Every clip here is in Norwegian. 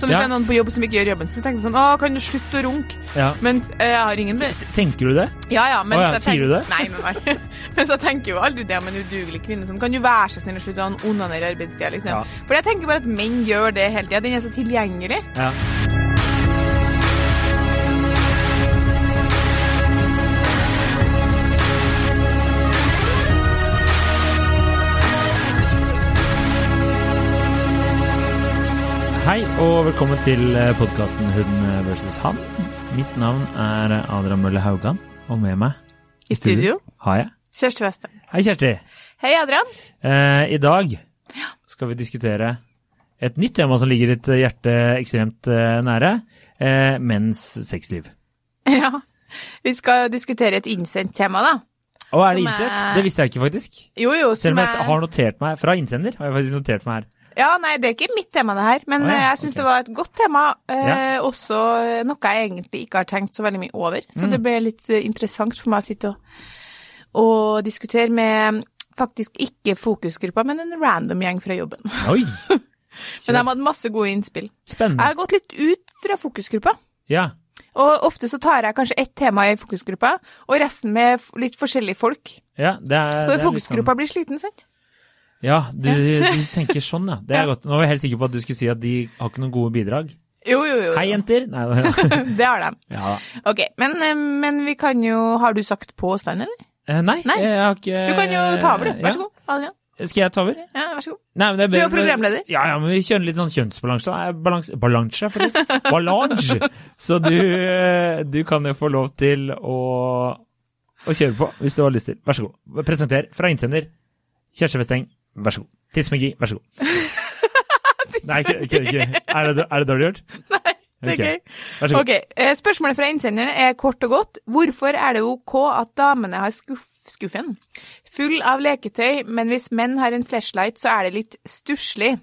Så hvis det er noen på jobb som ikke gjør jobben sin, så tenker jeg sånn Å, kan du slutte å runke? Ja. Mens jeg har ingen S- Tenker du det? Ja, ja, men Å ja, jeg sier du det? Nei, nei, nei. mens så tenker jeg jo aldri det om en udugelig kvinne som kan jo være så snill å slutte å onanere i arbeidstida, liksom. Ja. For jeg tenker bare at menn gjør det hele tida. Den er så tilgjengelig. Ja. Og velkommen til podkasten Hun versus han. Mitt navn er Adrian Mølle Haugan, og med meg I studio. har jeg Kjersti Western. Hei, Kjersti. Hei, Adrian. Eh, I dag skal vi diskutere et nytt tema som ligger ditt hjerte ekstremt eh, nære. Eh, menns sexliv. Ja. Vi skal diskutere et innsendt tema, da. Å, er det innsendt? er- Det visste jeg ikke, faktisk. Jo, jo, Selv om jeg er har notert meg fra innsender. har jeg faktisk notert meg her. Ja, nei, det er ikke mitt tema, det her. Men Å ja, eh, jeg syns okay. det var et godt tema. Eh, Ja. Også noe jeg egentlig ikke har tenkt så veldig mye over. Så Mm. det ble litt eh, interessant for meg å sitte og, og diskutere med faktisk ikke fokusgruppa, men en random gjeng fra jobben. Oi! Men de hadde masse gode innspill. Spennende. Jeg har gått litt ut fra fokusgruppa. Ja. Og ofte så tar jeg kanskje ett tema i fokusgruppa, og resten med litt forskjellige folk. ja, det er, For det er fokusgruppa fokusgruppa blir sliten, sant? Ja, du, du tenker sånn, ja. Det er godt. Nå var jeg helt sikker på at du skulle si at de har ikke noen gode bidrag. Jo, jo, jo. Hei, jenter! Nei, ja. det har de. ja. Ok, men, eh, men vi kan jo Har du sagt på Stein eller? Eh, nei, Nei. jeg har ikke Du kan jo ta over, du. Vær så god. Adrian. Skal jeg ta over? Ja, vær så god. Nei, men det er Du er programleder. Ja, ja, men vi kjører litt sånn kjønnsbalanse. Nei, Balanse, balanse faktisk. Balanse. Så du, eh, du kan jo få lov til å, å kjøre på hvis du har lyst til. Vær så god. Presenter fra innsender. Kjersti Westeng, vær så god. Tidsmagi, vær så god. Nei, ikke, ikke, ikke. Er, det, er det dårlig gjort? Nei, det er gøy. Vær så god. Ok, eh, Spørsmålet fra innsenderen er kort og godt. Hvorfor er det ok at damene har skuff, skuffen full av leketøy, men hvis menn har en flashlight, så er det litt stusslig?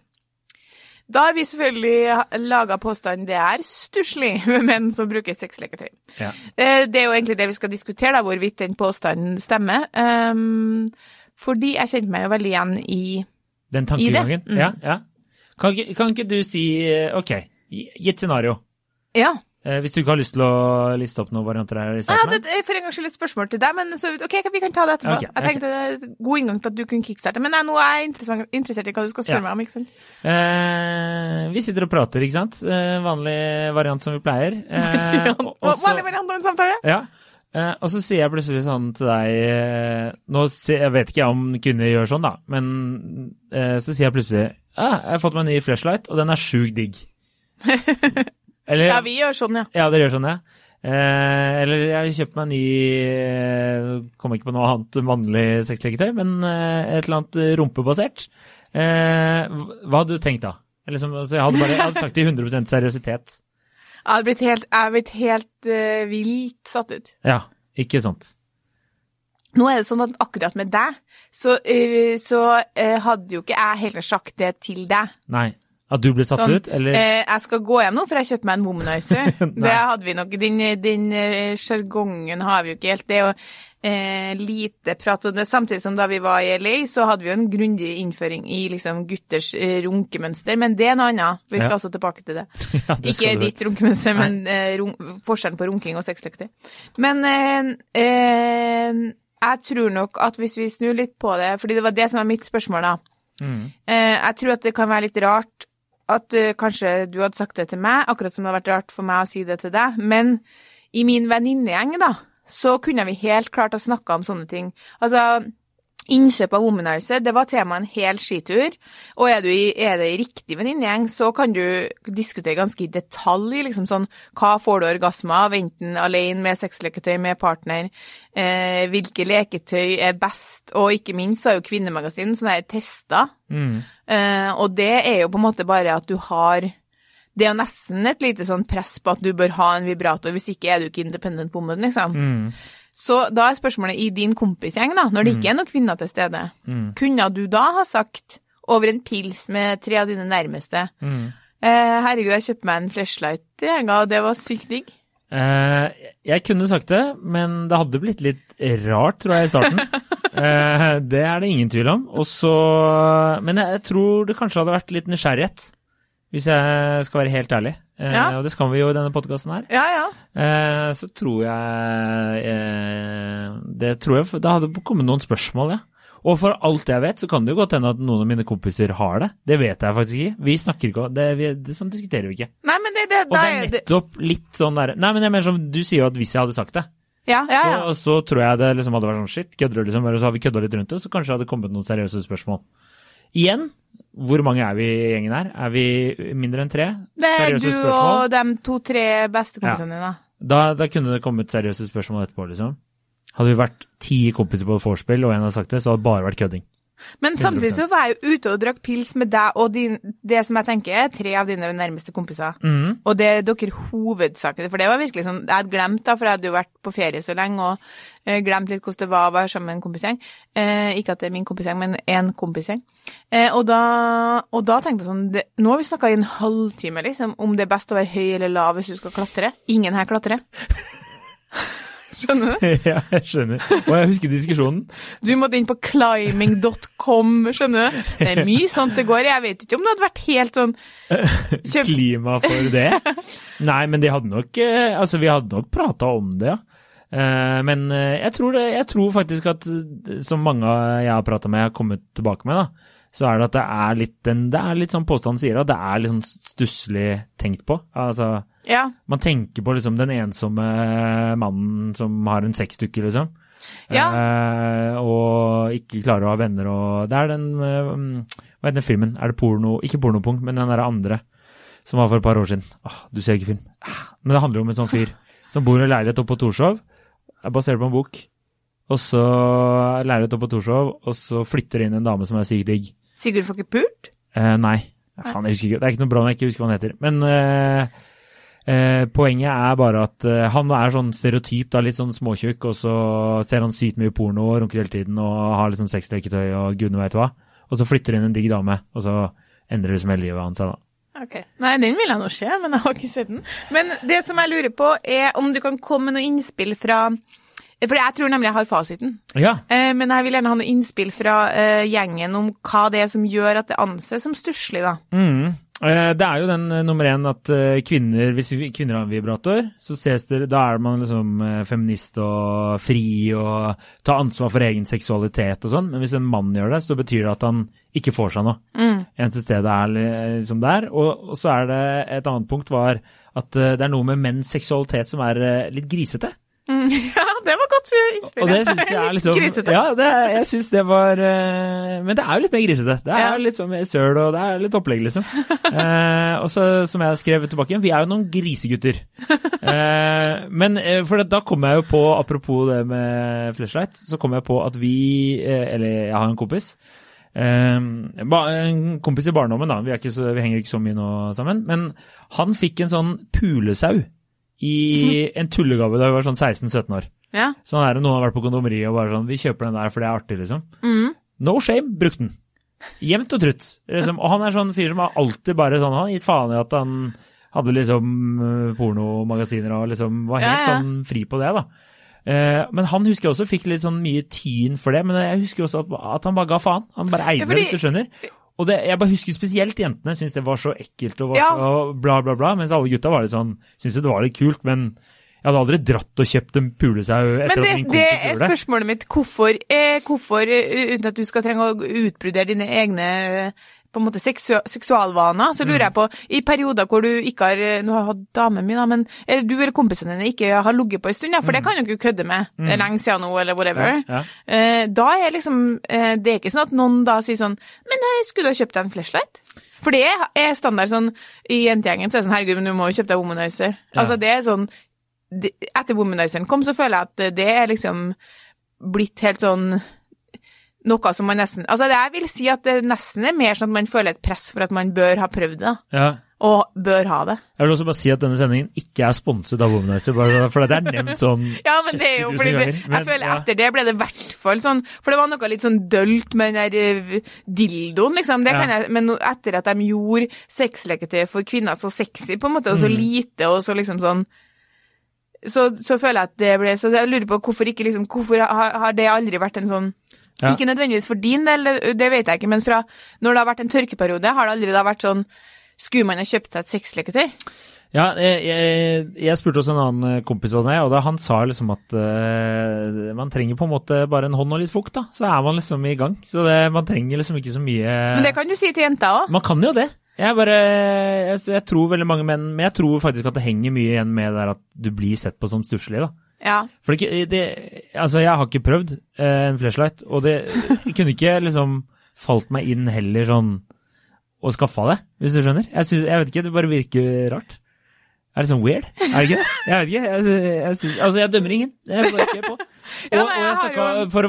Da har vi selvfølgelig laga påstanden det er stusslig med menn som bruker sexleketøy. Ja. Eh, Det er jo egentlig det vi skal diskutere, da, hvorvidt den påstanden stemmer. Um, fordi jeg kjente meg jo veldig igjen i Den tankegangen. Mm. Ja, ja. Kan, kan ikke du si eh, OK, gi gi et scenario. Ja. Eh, hvis du ikke har lyst til å liste opp noen varianter her i starten? hadde et- for en gangs skyld et spørsmål til deg, men så, ok, vi kan ta det etterpå. Okay, Jeg tenkte det er et god inngang til at du kunne kickstarte, men jeg, nå er jeg interessert i hva du skal spørre Ja. meg om. ikke sant? Eh, vi sitter og prater, ikke sant? Eh, vanlig variant som vi pleier. Eh, og- og Vanlig variant av en samtale? ja. Eh, og så sier jeg plutselig sånn til deg eh, Nå sier, jeg vet ikke jeg om kvinner gjør sånn, da, men eh, så sier jeg plutselig ah, jeg har fått meg en ny flashlight, og den er sjukt digg. Eller, Ja, vi gjør sånn, ja. Ja, dere gjør sånn, ja. Eh, eller jeg har kjøpt meg en ny eh, Kommer ikke på noe annet mannlig sexleketøy, men et eller annet rumpebasert. Eh, hva hadde du tenkt da? Eller som, altså, jeg, hadde bare, jeg hadde sagt det i 100% seriøsitet. Jeg er blitt helt, er blitt helt uh, vilt satt ut. Ja, ikke sant? Nå er det sånn at akkurat med deg, så, uh, så uh, hadde jo ikke jeg heller sagt det til deg. Nei. At du ble satt Sånn, ut, eller? Eh, jeg skal gå hjem nå, for jeg kjøpte meg en womanizer. Det hadde vi nok. Den, eh, sjargongen har vi jo ikke helt. Det er jo eh, lite prat om det. Samtidig som da vi var i LA, så hadde vi jo en grundig innføring i liksom gutters eh, runkemønster. Men det er noe annet. Vi skal Ja. også tilbake til det. ja, det Ikke ditt runkemønster, men eh, run forskjellen på runking og sexlykter. Men eh, eh, jeg tror nok at hvis vi snur litt på det, fordi det var det som var mitt spørsmål, da. Mm. Jeg tror at det kan være litt rart at uh, kanskje du hadde sagt det til meg, akkurat som det hadde vært rart for meg å si det til deg, men i min venninnegjeng, da, så kunne vi helt klart ha snakka om sånne ting. Altså, innkjøp av womanizer, det var tema en hel skitur, og er, du i, er det i riktig venninnegjeng, så kan du diskutere ganske i detalj, liksom sånn, hva får du orgasme av, enten alene, med sexleketøy, med partner, eh, hvilke leketøy er best, og ikke minst så er jo Kvinnemagasin sånne her tester, Mm. Eh, og det er jo på en måte bare at du har Det er jo nesten et lite sånn press på at du bør ha en vibrator, hvis ikke er du ikke independent woman, liksom. Mm. Så da er spørsmålet i din kompisgjeng, da, når det ikke er noen kvinner til stede, Mm. kunne du da ha sagt over en pils med tre av dine nærmeste Mm. eh, Herregud, jeg kjøpte meg en flashlight i helga, og det var sykt digg. Eh, jeg kunne sagt det, men det hadde blitt litt rart, tror jeg, i starten. Eh, det er det ingen tvil om. Også, men Men jeg tror det kanskje hadde vært litt nysgjerrighet. hvis jeg skal være helt ærlig. Eh, Ja. Og det skal vi jo i denne podkasten her. Ja, ja. Eh, så tror jeg eh, Det tror jeg Det hadde kommet noen spørsmål, ja. Og for alt jeg vet, så kan det jo godt hende at noen av mine kompiser har det. Det vet jeg faktisk ikke. Vi snakker ikke om det, vi, det Sånn diskuterer vi ikke. Nei, men det, det, Og det er nettopp litt sånn der Nei, men jeg mener som Du sier jo at hvis jeg hadde sagt det, Ja, ja, ja. Så, så tror jeg det liksom hadde vært sånn shit, kødder du liksom? Eller så har vi kødda litt rundt det, så kanskje det hadde kommet noen seriøse spørsmål. Igjen, hvor mange er vi i gjengen her? Er vi mindre enn tre? Det er du spørsmål? og de to-tre beste kompisene dine, da. Da, da kunne det kommet seriøse spørsmål etterpå, liksom. Hadde vi vært ti kompiser på et vorspiel, og en hadde sagt det, så hadde det bare vært kødding. Men samtidig så var jeg jo ute og drakk pils med deg og din, det som jeg tenker er tre av dine nærmeste kompiser. Mm. Og det er dere hovedsakene. For det var virkelig sånn Jeg hadde glemt, da, for jeg hadde jo vært på ferie så lenge og glemt litt hvordan det var å være sammen med en kompisgjeng. Eh, ikke at det er min kompisgjeng, men én kompisgjeng. Eh, og, da, og da tenkte jeg sånn det, Nå har vi snakka i en halvtime liksom, om det er best å være høy eller lav hvis du skal klatre. Ingen her klatrer. Skjønner du? ja, jeg skjønner. Og jeg husker diskusjonen. Du måtte inn på climbing.com, skjønner du. Det er mye sånt det går. Jeg vet ikke om det hadde vært helt sånn Kjøp Klima for det? Nei, men de hadde nok eh, Altså, vi hadde nok prata om det, ja. Eh, Men eh, jeg tror, det, jeg tror faktisk at, eh, som mange jeg har prata med, har kommet tilbake med, da, så er det at det er litt den, Det er litt sånn påstanden sier, at det er litt sånn stusslig tenkt på. Altså, Ja. man tenker på liksom den ensomme mannen som har en sexdukke, liksom. Ja. Eh, og ikke klarer å ha venner og Det er den Hva heter den filmen? Er det porno Ikke pornopung, men den derre andre som var for et par år siden. Åh, du ser ikke film. Ah, Men det handler jo om en sånn fyr som bor i en leilighet oppe på Torshov. Er basert på en bok. Og så er leilighet opp på Torshov, og så flytter inn en dame som er sykt digg. Sigurd får ikke pult? Eh, nei. Faen, jeg husker ikke. Det er ikke noe bra når jeg ikke husker hva han heter. Men eh, eh, poenget er bare at eh, han er sånn stereotyp, da, litt sånn småtjukk, og så ser han sykt mye porno og runker hele tiden og har liksom sexleketøy og gudene veit hva. Og så flytter inn en digg dame, og så endrer liksom hele livet hans seg, da. Ok. Nei, den vil jeg nå se, men jeg har ikke sett den. Men det som jeg lurer på, er om du kan komme med noe innspill fra For jeg tror nemlig jeg har fasiten. Ja. Eh, men jeg vil gjerne ha noe innspill fra eh, gjengen om hva det er som gjør at det anses som stusslig, da. Mm. Eh, Det er jo den eh, nummer én at eh, kvinner, hvis kvinner har en vibrator, så ses det, da er man liksom feminist og fri og tar ansvar for egen seksualitet og sånn. Men hvis en mann gjør det, så betyr det at han ikke får seg noe. Mm. Eneste stedet er liksom der. Og, og så er det et annet punkt var at det er noe med menns seksualitet som er litt grisete. Mm. Ja, det var godt innspill. Og det syns jeg er liksom Grisete. Ja, det, jeg syns det var eh, Men det er jo litt mer grisete. Det er Ja. litt sånn mer søl, og det er litt opplegg, liksom. Eh, og så, som jeg skrev tilbake igjen, vi er jo noen grisegutter. Eh, men eh, for da kom jeg jo på, apropos det med flashlight, så kom jeg på at vi eh, Eller jeg har en kompis. Um, en kompis i barndommen, da. Vi, er så, vi henger ikke så mye nå sammen. Men han fikk en sånn pulesau i en tullegave da vi var sånn 16-17 år. Ja. Sånn er det, noen har vært på kondomeriet og bare sånn Vi kjøper den der for det er artig, liksom. Mm. No shame, brukte den. Jevnt og trutt. Liksom. Og han er sånn fyr som har alltid bare sånn Han gitt faen i at han hadde liksom eh, pornomagasiner og liksom var helt Ja, ja. sånn fri på det, da. Eh, men han husker jeg også fikk litt sånn mye tyn for det, men jeg husker også at, at han bare ga faen. Han bare eide Ja, det, hvis du skjønner. Og det, jeg bare husker spesielt jentene syntes det var så ekkelt og var Ja. så bla, bla, bla, mens alle gutta var litt sånn syntes det var litt kult, men jeg hadde aldri dratt og kjøpt en pulesau etter Men det, at min det kompis er gjorde det. spørsmålet mitt. Hvorfor, eh, hvorfor eh, uten at du skal trenge å utbrodere dine egne på en måte seksu seksualvaner, så Mm. lurer jeg på, i perioder hvor du ikke har eh, Nå har jeg hatt dame min, da, men eller du eller kompisene dine ikke har ligget på en stund, ja, for det kan du ikke kødde med. Det er lenge siden nå, eller whatever. Mm. Ja, ja. Eh, da er liksom eh, Det er ikke sånn at noen da sier sånn Men eh, skulle du ha kjøpt deg en flashlight? For det er standard sånn I jentegjengen så er det sånn Herregud, men du må jo kjøpe deg womanizer. Ja. Altså, det er sånn Etter womanizeren kom, så føler jeg at det er liksom blitt helt sånn noe som man nesten Altså, det jeg vil si at det nesten er mer sånn at man føler et press for at man bør ha prøvd det, Ja. og bør ha det. Jeg vil også bare si at denne sendingen ikke er sponset av Womanizer, for det er nevnt sånn Ja, men det er jo fordi det, jeg Men, føler ja. etter det ble det i hvert fall sånn For det var noe litt sånn dølt med den der eh, dildoen, liksom. Det Ja. kan jeg, men etter at de gjorde sexleketøy for kvinner så sexy, på en måte, og så Mm. lite, og så liksom sånn så, så føler jeg at det ble Så jeg lurer på hvorfor ikke liksom Hvorfor har, har det aldri vært en sånn Ja. Ikke nødvendigvis for din del, det vet jeg ikke, men fra når det har vært en tørkeperiode, har det aldri da vært sånn skulle man ha kjøpt seg et sexleketøy? Ja, jeg, jeg, jeg spurte også en annen kompis av meg, og da han sa liksom at uh, man trenger på en måte bare en hånd og litt fukt, da. Så er man liksom i gang. Så det, man trenger liksom ikke så mye Men det kan du si til jenta òg. Man kan jo det. Jeg bare jeg, tror veldig mange menn Men jeg tror faktisk at det henger mye igjen med det at du blir sett på som stusslig, da. Ja. For det, det, Altså, jeg har ikke prøvd eh, en flashlight, og det kunne ikke liksom falt meg inn heller sånn og skaffa det, hvis du skjønner. Jeg, synes, jeg vet ikke, det bare virker rart. Er det sånn weird? Er det ikke det? Jeg vet ikke. Jeg, jeg, synes, altså, jeg dømmer ingen. Jeg bare ikke på. Og, Ja, og jeg snakka, for,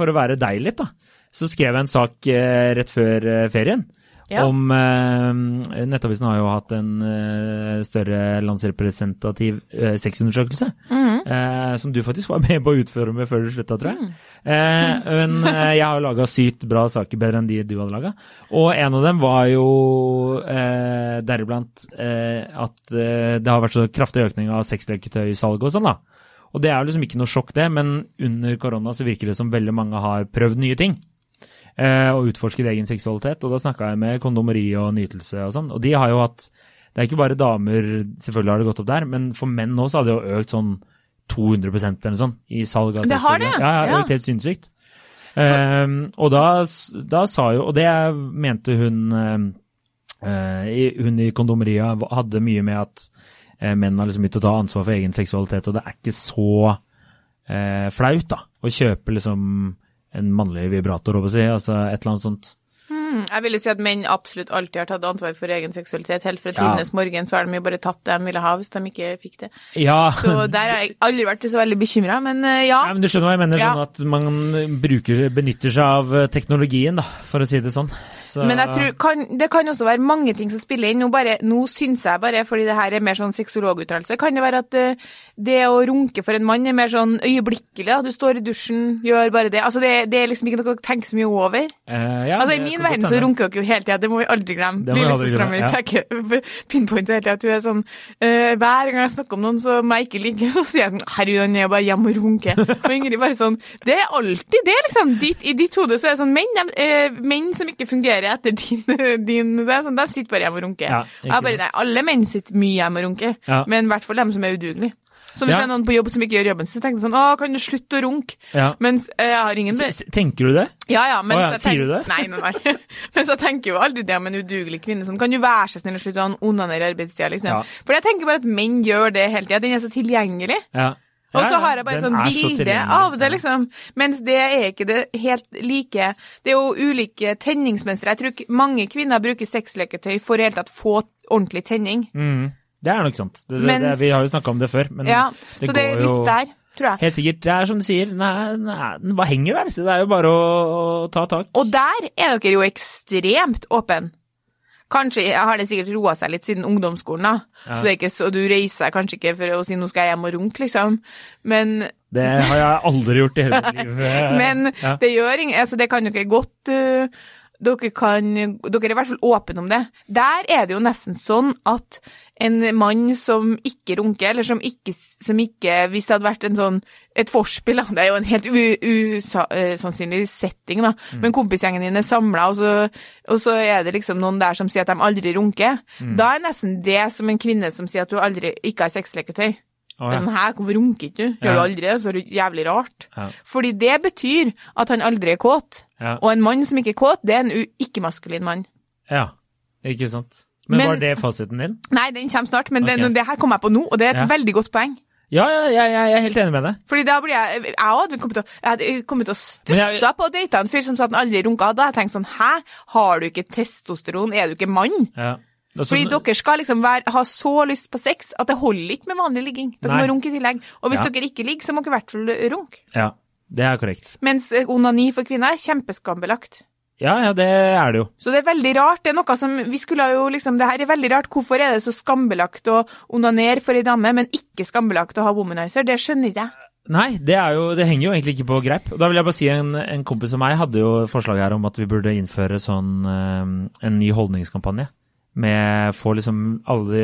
for å være deg litt, da, så skrev jeg en sak eh, rett før eh, ferien. Ja. Om eh, Nettavisen har jo hatt en eh, større landsrepresentativ eh, sexundersøkelse. Mhm. eh, som du faktisk var med på å utføre med før du slutta, tror jeg. Mm. Eh, men eh, jeg har laga sykt bra saker, bedre enn de du hadde laga. Og en av dem var jo eh, deriblant eh, at eh, det har vært så kraftig økning av sexleketøysalg og sånn, da. Og det er jo liksom ikke noe sjokk, det, men under korona så virker det som veldig mange har prøvd nye ting. Eh, og utforsket egen seksualitet. Og da snakka jeg med kondomeri og nytelse og sånn, og de har jo hatt Det er ikke bare damer, selvfølgelig har det gått opp der, men for menn nå så har det jo økt sånn 200% eller noe sånt i salg av Det har det, Ja, ja, ja. økt helt sinnssykt. Ehm, og da, da sa jo Og det mente hun eh, i- Hun i kondomeria hadde mye med at eh, menn har liksom begynt å ta ansvar for egen seksualitet, og det er ikke så eh, flaut da, å kjøpe liksom en mannlig vibrator, håper jeg å si, altså et eller annet sånt. Mm, jeg vil jo si at menn absolutt alltid har tatt ansvar for egen seksualitet. Helt fra Ja. tidenes morgen så har de jo bare tatt det de ville ha hvis de ikke fikk det. Ja, Så der har jeg aldri vært så veldig bekymra, men ja. ja. Men du skjønner hva jeg mener, sånn at man bruker, benytter seg av eh, teknologien, da, for å si det sånn. Så, Men jeg tror kan, det kan også være mange ting som spiller inn. Nå, bare, nå syns jeg bare, fordi det her er mer sånn sexologuttalelse, kan det være at eh, det å runke for en mann er mer sånn øyeblikkelig. Da. Du står i dusjen, gjør bare det. Altså, det, det er liksom ikke noe å tenke så mye over. eh, ja, altså, I min verden så runker dere jo hele tida, det må vi aldri glemme. Det må vi aldri glemme, ja. pinpointer hele tida at hun er sånn uh, Hver gang jeg snakker om noen som jeg ikke liker, så sier jeg sånn Herregud, han er bare hjemme og runker. Og Ingrid bare sånn Det er alltid det, liksom. Ditt, I ditt hode så er det sånn menn, de, uh, menn som ikke fungerer etter din, din sånn, De sitter bare hjemme og runker. Ja, og jeg bare Nei, alle menn sitter mye hjemme og runker, Ja. men i hvert fall dem som er udugelige. Så hvis det er noen på jobb som ikke gjør jobben sin, så tenker jeg sånn Å, kan du slutte å runke? Mens eh, jeg har ingen S- Tenker du det? ja, ja, Mens ja, jeg sier du det? Nei, nei, nei. Men så tenker jo aldri det om en udugelig kvinne. Sånn, kan du være så snill å slutte å onanere i arbeidstida, liksom? For jeg tenker bare at menn gjør det hele tida. Den er så tilgjengelig. Ja. Og så har jeg bare et sånt er så bilde av det, liksom. Mens det er ikke det helt like. Det er jo ulike tenningsmønstre. Jeg tror ikke mange kvinner bruker sexleketøy for i det hele tatt få ordentlig tenning. Mm, det er nok sant. Det, det, Mens- det, vi har jo snakka om det før. Men Ja, det så det er går jo litt der, tror jeg. Helt sikkert. Det er som du sier, nei, nei, den bare henger der. Så det er jo bare å, å ta tak. Og der er dere jo ekstremt åpne. Kanskje har det sikkert roa seg litt siden ungdomsskolen, da. Ja. Så det er ikke så, du reiser kanskje ikke for å si 'nå skal jeg hjem og runke', liksom. Men, Det har jeg aldri gjort i hele mitt liv. men ja. det gjør ingen Altså, det kan jo ikke godt uh, dere, kan, dere er i hvert fall åpne om det. Der er det jo nesten sånn at en mann som ikke runker, eller som ikke, som ikke Hvis det hadde vært en sånn et vorspiel. Det er jo en helt usannsynlig setting, da. Men kompisgjengen din er samla, og, så- og så er det liksom noen der som sier at de aldri runker. Da er nesten det som en kvinne som sier at du aldri ikke har sexleketøy. Er ja. sånn, Hæ, hvorfor runker ikke du? Gjør du Ja. aldri det? Så er det jævlig rart. Ja. Fordi det betyr at han aldri er kåt. Ja. Og en mann som ikke er kåt, det er en ikke-maskulin mann. ja, ikke sant. Men, Men- var det fasiten din? Nei, den kommer snart, men okay. det, det her kom jeg på nå, og det er et Ja. veldig godt poeng. Ja, ja, jeg, jeg, er helt enig med deg. Fordi da blir jeg Jeg hadde kommet til, jeg kommet til å stussa jeg- på å date en fyr som sa at han aldri runka. Da hadde jeg tenkt sånn Hæ, har du ikke testosteron? Er du ikke mann? Ja. Og så- Fordi dere skal liksom være, ha så lyst på sex at det holder ikke med vanlig ligging. Dere Nei. må runke i tillegg. Og hvis Ja. dere ikke ligger, så må dere i hvert fall runke. Ja, det er korrekt. Mens eh, onani for kvinner er kjempeskambelagt. Ja, ja, det er det jo. Så det er veldig rart. Det er noe som vi skulle jo liksom Det her er veldig rart. Hvorfor er det så skambelagt å onanere for ei dame, men ikke skambelagt å ha womanizer? Det skjønner ikke jeg. Nei, det, jo, det henger jo egentlig ikke på greip. Da vil jeg bare si en, en kompis av meg hadde jo forslag her om at vi burde innføre sånn eh, en ny holdningskampanje. Med få liksom alle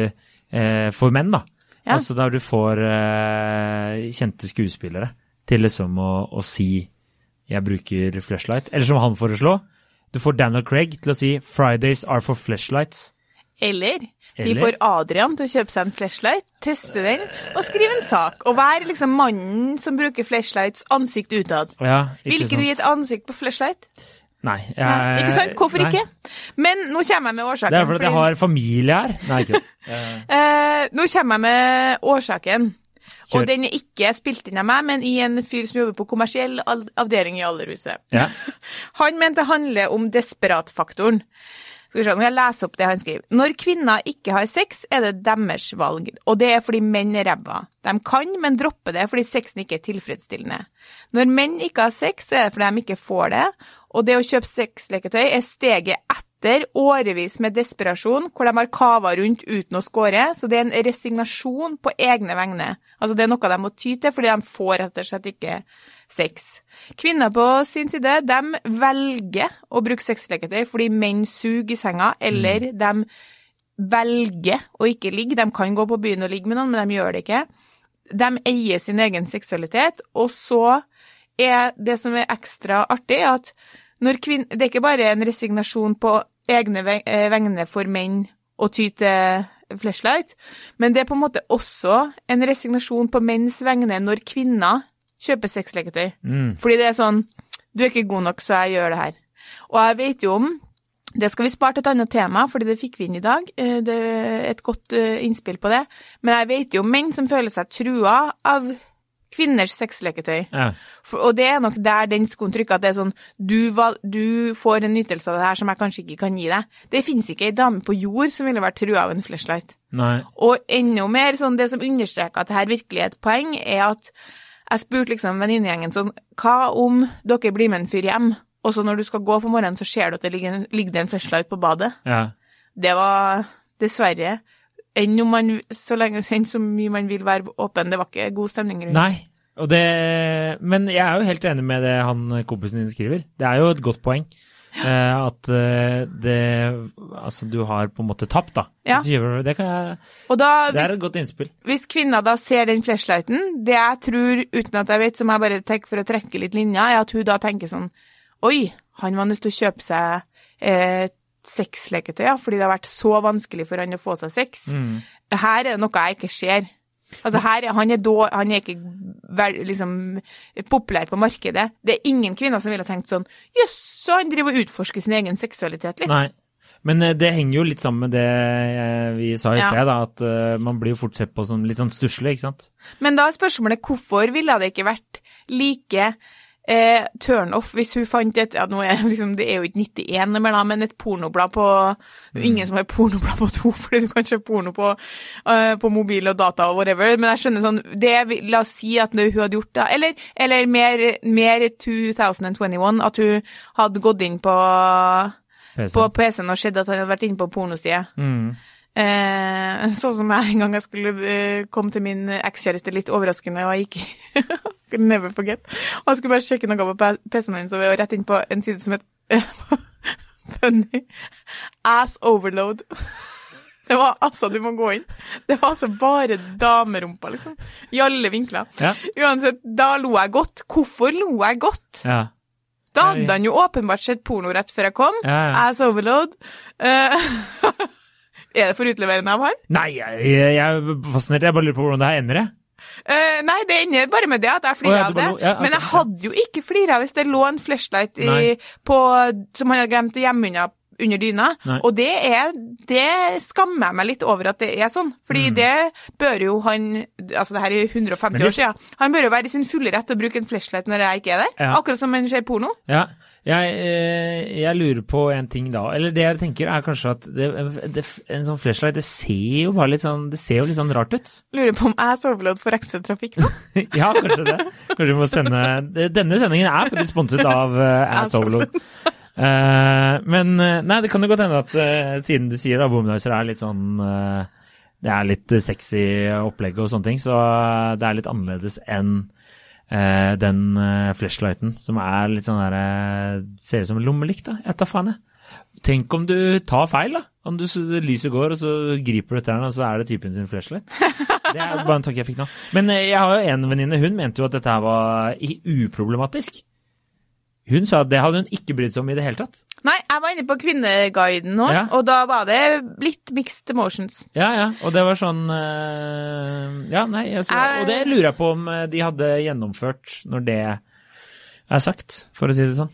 eh, For menn, da. Ja. Altså der du får eh, kjente skuespillere til liksom å, å si 'jeg bruker flashlight'. Eller som han foreslo, du får Daniel Craig til å si 'Fridays are for flashlights'. Eller vi får Adrian til å kjøpe seg en flashlight, teste den og skrive en sak. Og være liksom mannen som bruker flashlights ansikt utad. Ja, Vil ikke du gi et ansikt på flashlight? Nei. Jeg, Nei, ikke sant? Hvorfor nei. ikke? Men nå kommer jeg med årsaken. Det er fordi fordi... jeg har familie her. Nei, ikke. Eh, nå kommer jeg med årsaken. Kjør. Og den er ikke spilt inn av meg, men i en fyr som jobber på kommersiell avdeling i Allerhuset. Ja. Han mente det handler om desperatfaktoren. Skal vi se, nå jeg lese opp det han skriver. Når kvinner ikke har sex, er det deres valg, og det er fordi menn er ræva. De kan, men dropper det fordi sexen ikke er tilfredsstillende. Når menn ikke har sex, så er det fordi de ikke får det, og det å kjøpe sexleketøy er steget etter årevis med desperasjon, hvor de har kava rundt uten å score, så det er en resignasjon på egne vegne. Altså det er noe de må ty til, fordi de får rett og slett ikke sex. Kvinner på sin side, de velger å bruke sexleketøy fordi menn suger i senga, eller de velger å ikke ligge. De kan gå på byen og ligge med noen, men de gjør det ikke. De eier sin egen seksualitet, og så er det som er ekstra artig, at når kvinn... Det er ikke bare en resignasjon på egne eh, vegne for menn å ty til flashlight, men det er på en måte også en resignasjon på menns vegne når kvinner kjøper sexleketøy. Mm. Fordi det er sånn Du er ikke god nok, så jeg gjør det her. Og jeg vet jo om Det skal vi spare til et annet tema, fordi det fikk vi inn i dag. Eh, Det er et godt eh, innspill på det. Men jeg vet jo om menn som føler seg trua av kvinners sexleketøy. Ja. For, og det er nok der den skoen trykker, at det er sånn du, du får en nytelse av det her som jeg kanskje ikke kan gi deg. Det finnes ikke ei dame på jord som ville vært trua av en flashlight. Nei. Og enda mer sånn, det som understreker at det her virkelig er et poeng, er at jeg spurte liksom venninnegjengen sånn, hva om dere blir med en fyr hjem, og så når du skal gå på morgenen, så ser du at det ligger, ligger det en flashlight på badet? Ja. Det var dessverre, enn om man, så lenge, enn så mye man vil være åpen, det var ikke god stemning rundt. Nei. Og det, men jeg er jo helt enig med det han kompisen din skriver. Det er jo et godt poeng. Uh, at uh, det Altså, du har på en måte tapt, da. Ja. Det, kan jeg, da, det hvis, er et godt innspill. hvis kvinner da ser den flashlighten, det jeg tror, uten at jeg vet, som jeg bare tenker for å trekke litt linja, er at hun da tenker sånn, oi, han var nødt til å kjøpe seg eh, sexleketøy, fordi det har vært så vanskelig for han å få seg sex. Mm. Her er det noe jeg ikke ser. Altså her er, han, er då, han er ikke liksom, populær på markedet. Det er ingen kvinner som ville tenkt sånn Jøss, så han driver og utforsker sin egen seksualitet litt. Nei. Men eh, det henger jo litt sammen med det eh, vi sa i Ja. sted, at eh, man blir jo fort sett på som litt sånn stusslig, ikke sant? Men da er spørsmålet hvorfor ville det ikke vært like eh, turn off hvis hun fant et ja, nå er, liksom, Det er jo ikke 91 mer, da, men et pornoblad på er ingen som har pornoblad på to, fordi du kan se porno på, uh, på mobil og data og whatever. Men jeg skjønner sånn det, La oss si at hun hadde gjort det, eller, eller mer, mer 2021, at hun hadde gått inn på PC. på PC-en og sett at han hadde vært inne på pornoside. Mm. Eh, sånn som jeg en gang jeg skulle eh, komme til min ekskjæreste litt overraskende, og jeg gikk Never forget. Og jeg skulle bare sjekke noe på PC-en min, så var rett inn på en side som het Funny Ass Overload. Det var altså, du må gå inn. Det var altså bare damerumpa, liksom. I alle vinkler. Ja. Uansett, da lo jeg godt. Hvorfor lo jeg godt? Ja. Da hadde han jo åpenbart sett porno rett før jeg kom. Ja, ja. Ass overload. Uh, er det for utleverende av han? Nei, jeg, jeg er fascinert. Jeg bare lurer på hvordan det her ender, jeg. Eh, nei, det ender bare med det at jeg flirer oh, ja, av det. bare ja, Men jeg hadde jo ikke flira hvis det lå en flashlight i, på, som han hadde glemt å gjemme unna under dyna. Nei. Og det er Det skammer jeg meg litt over at det er sånn. Fordi det bør jo han Altså, det her er 150 Mm. Det- år siden. Han bør jo være i sin fulle rett til å bruke en flashlight når jeg ikke er der. Ja. Akkurat som han ser porno. Ja, jeg, eh, jeg lurer på en ting da. Eller det jeg tenker er kanskje at det, det, en sånn flashlight, det ser jo bare litt sånn Det ser jo litt sånn rart ut. Lurer på om jeg soverload får ekstra trafikk nå. ja, kanskje det. Kanskje vi må sende Denne sendingen er faktisk sponset av uh, Ass Overload. Eh, men eh, nei, det kan jo godt hende at eh, siden du sier da Womanizer er litt sånn Det er litt sexy opplegg og sånne ting, så det er litt annerledes enn den flashlighten som er litt sånn der eh, Ser ut som en lommelykt, da. Jeg tar faen, jeg. Tenk om du tar feil, da. Om du, lyset går, og så griper du etter den, og så er det typen sin flashlight. Det er bare en tanke jeg fikk nå. Men jeg har jo en venninne, hun mente jo at dette her var uproblematisk. Hun sa at det hadde hun ikke brydd seg om i det hele tatt. Nei, jeg var inne på Kvinneguiden nå, Ja. og da var det litt mixed emotions. Ja, ja, og det var sånn eh, Ja, nei, altså, Jeg- og det lurer jeg på om eh, de hadde gjennomført når det er sagt, for å si det sånn.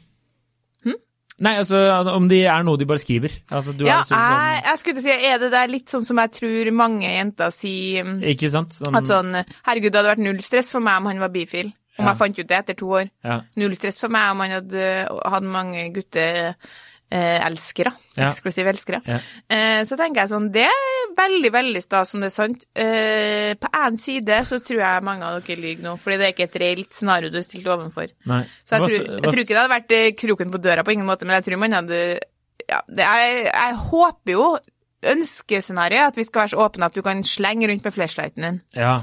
Nei, altså om de er noe de bare skriver. Altså, du Hm? Ja, sånn, jeg, jeg skulle si, er det der litt sånn som jeg tror mange jenter sier mm, Ikke sant? Sånn, At sånn Herregud, det hadde vært null stress for meg om han var bifil. Om Ja. jeg fant ut det etter to år. ja, Null stress for meg om han hadde hatt mange gutteelskere. Ja. Eksklusive elskere. Eh, så tenker jeg sånn, det er veldig, veldig stas om det er sant. Eh, på én side så tror jeg mange av dere lyver nå, fordi det er ikke et reelt scenario du er stilt overfor. nei. Så jeg Hva- tror, jeg hva- tror ikke det hadde vært eh, kroken på døra på ingen måte, men jeg tror man hadde ja, det, jeg, jeg håper jo ønskescenarioet at vi skal være så åpne at du kan slenge rundt med flashlighten din. Ja.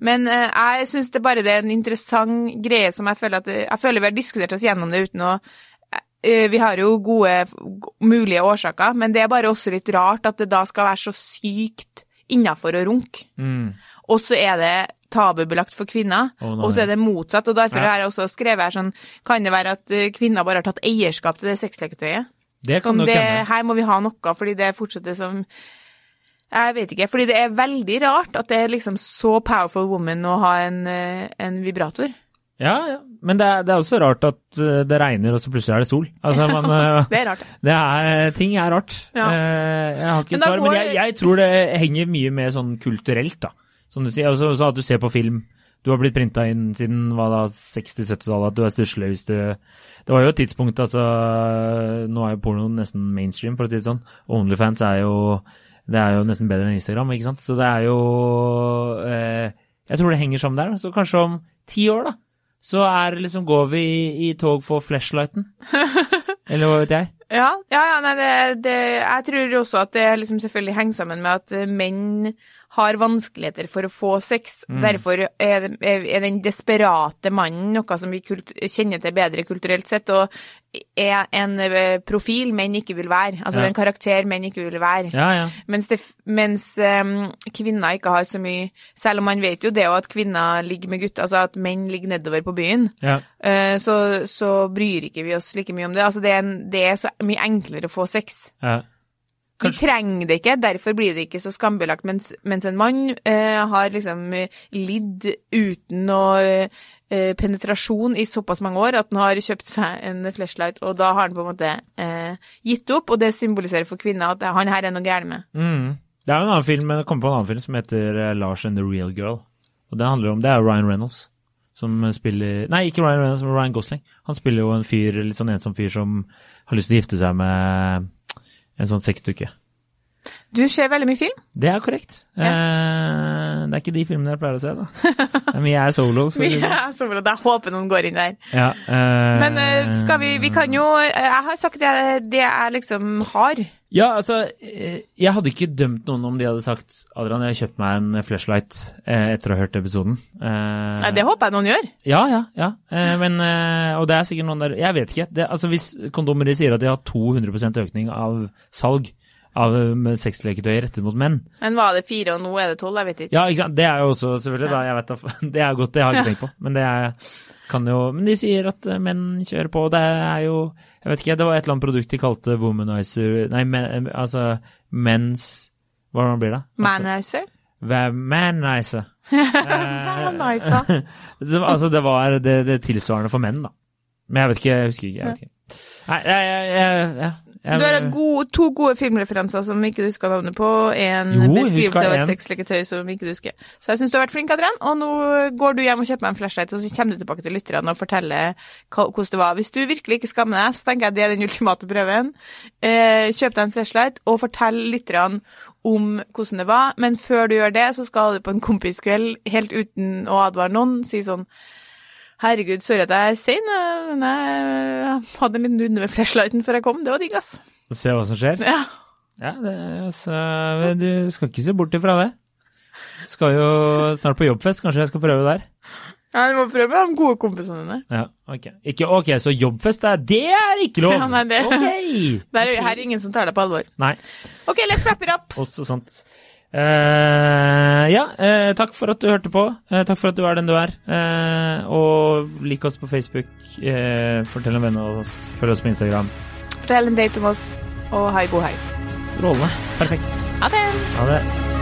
Men eh, jeg syns det bare det er en interessant greie som jeg føler at Jeg føler vi har diskutert oss gjennom det uten å eh, Vi har jo gode mulige årsaker, men det er bare også litt rart at det da skal være så sykt innafor å runke. Mm. Og så er det tabubelagt for kvinner, oh, og så er det motsatt. Og derfor Ja. har jeg også skrevet her sånn Kan det være at eh, kvinner bare har tatt eierskap til det sexleketøyet? Det kan nok hende. her må vi ha noe, fordi det fortsetter som Jeg vet ikke. Fordi det er veldig rart at det er liksom så powerful woman å ha en, eh, en vibrator. Ja, ja. Men det er, det er også rart at eh, det regner, og så plutselig er det sol. Altså, man, eh, Det er rart. det er, ting er rart. Ja. Jeg har ikke et svar, men jeg, jeg tror det henger mye med sånn kulturelt, da. Som du sier, altså, så at du ser på film. Du har blitt printa inn siden hva da, 60-70-tallet, at du er stusslig hvis du Det var jo et tidspunkt, altså Nå er jo porno nesten mainstream, for å si det sånn. Onlyfans er jo Det er jo nesten bedre enn Instagram, ikke sant. Så det er jo eh, Jeg tror det henger sammen der. Så kanskje om ti år, da, så er liksom Går vi i, i tog for flashlighten? Eller hva vet jeg? Ja, ja, ja nei, det, det, jeg tror også at det liksom selvfølgelig henger sammen med at menn har vanskeligheter for å få sex. Mm. Derfor er, er den desperate mannen noe som vi kjenner til bedre kulturelt sett, og er en eh, profil menn ikke vil være. Altså Ja. en karakter menn ikke vil være. Ja, ja. Mens, det, mens um, kvinner ikke har så mye Selv om man vet jo det at kvinner ligger med gutter, altså at menn ligger nedover på byen, ja. eh, så, så bryr ikke vi oss like mye om det. Altså det er, en, det er så mye enklere å få sex. ja. Vi trenger det ikke, derfor blir det ikke så skambelagt. Mens, mens en mann eh, har liksom eh, lidd uten noe eh, penetrasjon i såpass mange år at han har kjøpt seg en flashlight, og da har han på en måte eh, gitt opp, og det symboliserer for kvinner at han her er noe gærent med. Mm. Det er jo en annen film, det kom på en annen film som heter eh, Lars and the Real Girl. Og det handler om, det er Ryan Reynolds som spiller Nei, ikke Ryan Reynolds, men Ryan Gosling. Han spiller jo en fyr, litt sånn ensom fyr som har lyst til å gifte seg med en sånn sexdukke. Du ser veldig mye film. Det er korrekt. Eh, det er ikke de filmene jeg pleier å se, da. Det er mye jeg er solo. Si det sånn. Ja. Jeg håper noen går inn der. ja, eh, Men eh, skal vi Vi kan jo Jeg har sagt det, det jeg liksom har. Ja, altså, eh, jeg hadde ikke dømt noen om de hadde sagt Adrian, jeg har kjøpt meg en flashlight eh, etter å ha hørt episoden. Eh, Nei, Det håper jeg noen gjør. Ja, ja, ja. Men, og det er sikkert noen der Jeg vet ikke. Det, altså Hvis kondomeri sier at de har 200% økning av salg av sexleketøy rettet mot menn Men var det fire, og nå er det tolv? Jeg vet ikke. Ja, ikke sant. Det er jo også selvfølgelig, da. Jeg vet det er godt, det har jeg ikke tenkt på. Men det er, kan jo Men de sier at eh, menn kjører på. Det er jo Jeg vet ikke, det var et eller annet produkt de kalte womanizer Nei, men, altså mens Hva blir det? Altså, manizer? Manizer. Eh, Manizer. Altså, det var det, det tilsvarende for menn, da. Men jeg vet ikke, jeg husker ikke. Jeg vet ikke. Nei, jeg, jeg, jeg, jeg, Du har gode, to gode filmreferanser som ikke du husker navnet på. En Jo, beskrivelse av et sexleketøy som ikke du husker. Så jeg syns du har vært flink, Adrian. Og nå går du hjem og kjøper meg en flashlight, og så kommer du tilbake til lytterne og forteller hvordan det var. Hvis du virkelig ikke skammer deg, så tenker jeg det er den ultimate prøven. Eh, kjøp deg en flashlight, og fortell lytterne om hvordan det var. Men før du gjør det, så skal du på en kompiskveld helt uten å advare noen si sånn Herregud, sorry at jeg er sein, eh, men jeg hadde en liten runde med flashlighten før jeg kom. Det var digg, ass. Se hva som skjer. Ja. Ja, det, altså, du skal ikke se bort ifra det. Skal jo snart på jobbfest, kanskje jeg skal prøve der. Ja, Du må prøve med de gode kompisene dine. Ja, ok. Ikke, ok, så jobbfest er Det er ikke lov! Ja, nei, det- Ok! Der, er, her er ingen som tar deg på alvor. Nei, OK, let's wrap it up. også sant. Eh, ja, uh, takk for at du hørte på. Uh, takk for at du er den du er. Og lik oss på Facebook. fortell fortell om vennene oss. Følg oss på Instagram. Fortell en date om oss, og ha ei god hei. Strålende. Perfekt. Ha det.